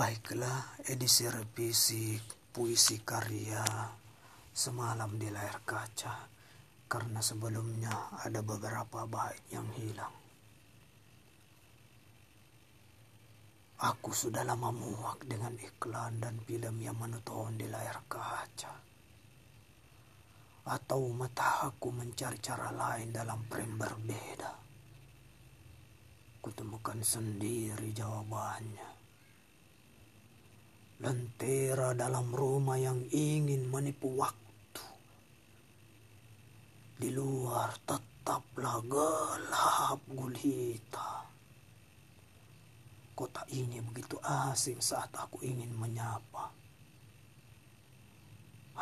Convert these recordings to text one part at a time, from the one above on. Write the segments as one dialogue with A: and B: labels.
A: Baiklah, edisi revisi puisi karya semalam di layar kaca karena sebelumnya ada beberapa bait yang hilang. Aku sudah lama muak dengan iklan dan film yang monoton di layar kaca. Atau mata aku mencari cara lain dalam frame berbeda. Kutemukan sendiri jawabannya lentera dalam rumah yang ingin menipu waktu. Di luar tetaplah gelap gulita. Kota ini begitu asing saat aku ingin menyapa.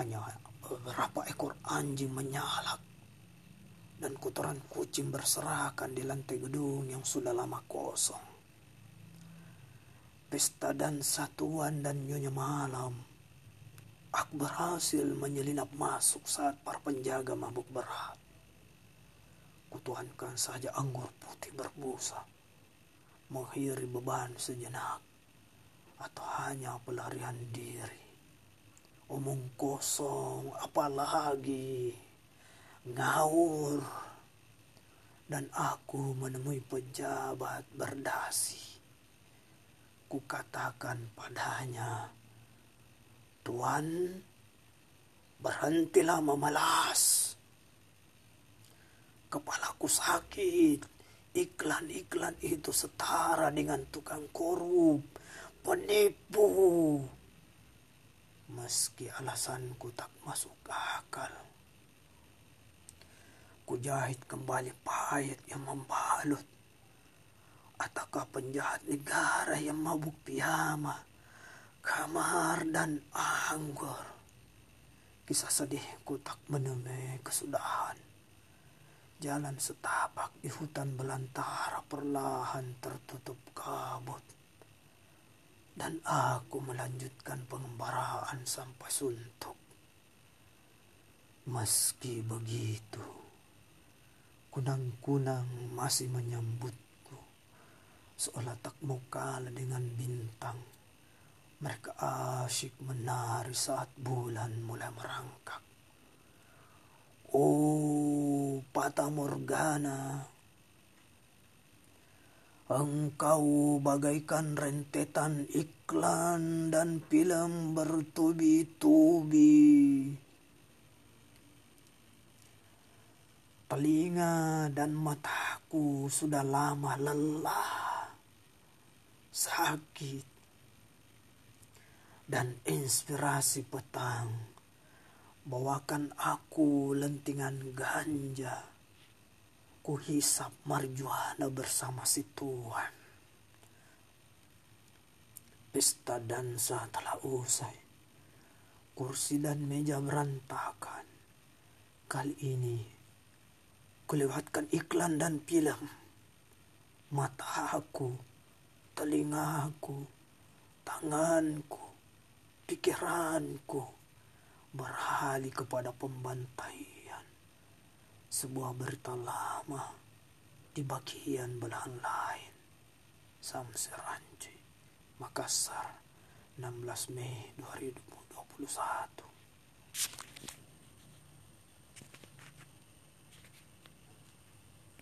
A: Hanya beberapa ekor anjing menyalak dan kotoran kucing berserakan di lantai gedung yang sudah lama kosong pesta dan satuan dan nyonya malam. Aku berhasil menyelinap masuk saat para penjaga mabuk berat. Kutuankan saja anggur putih berbusa. Menghiri beban sejenak. Atau hanya pelarian diri. Omong kosong apalagi. Ngawur. Dan aku menemui pejabat berdasi kukatakan padanya, Tuan, berhentilah memalas. Kepalaku sakit. Iklan-iklan itu setara dengan tukang korup, penipu. Meski alasanku tak masuk akal. Kujahit kembali pahit yang membalut Ataukah penjahat negara yang mabuk piyama, kamar dan anggur? Kisah sedihku tak menemui kesudahan. Jalan setapak di hutan belantara perlahan tertutup kabut. Dan aku melanjutkan pengembaraan sampai suntuk. Meski begitu, kunang-kunang masih menyambut seolah tak mau kalah dengan bintang. Mereka asyik menari saat bulan mulai merangkak. Oh, Pata Morgana, engkau bagaikan rentetan iklan dan film bertubi-tubi. Telinga dan mataku sudah lama lelah sakit, dan inspirasi petang. Bawakan aku lentingan ganja. Ku hisap marjuana bersama si Tuhan. Pesta dansa telah usai. Kursi dan meja berantakan. Kali ini kulewatkan iklan dan film. Mata aku telingaku, tanganku, pikiranku beralih kepada pembantaian. Sebuah berita lama di bagian belahan lain. Samsir Anji, Makassar, 16 Mei 2021.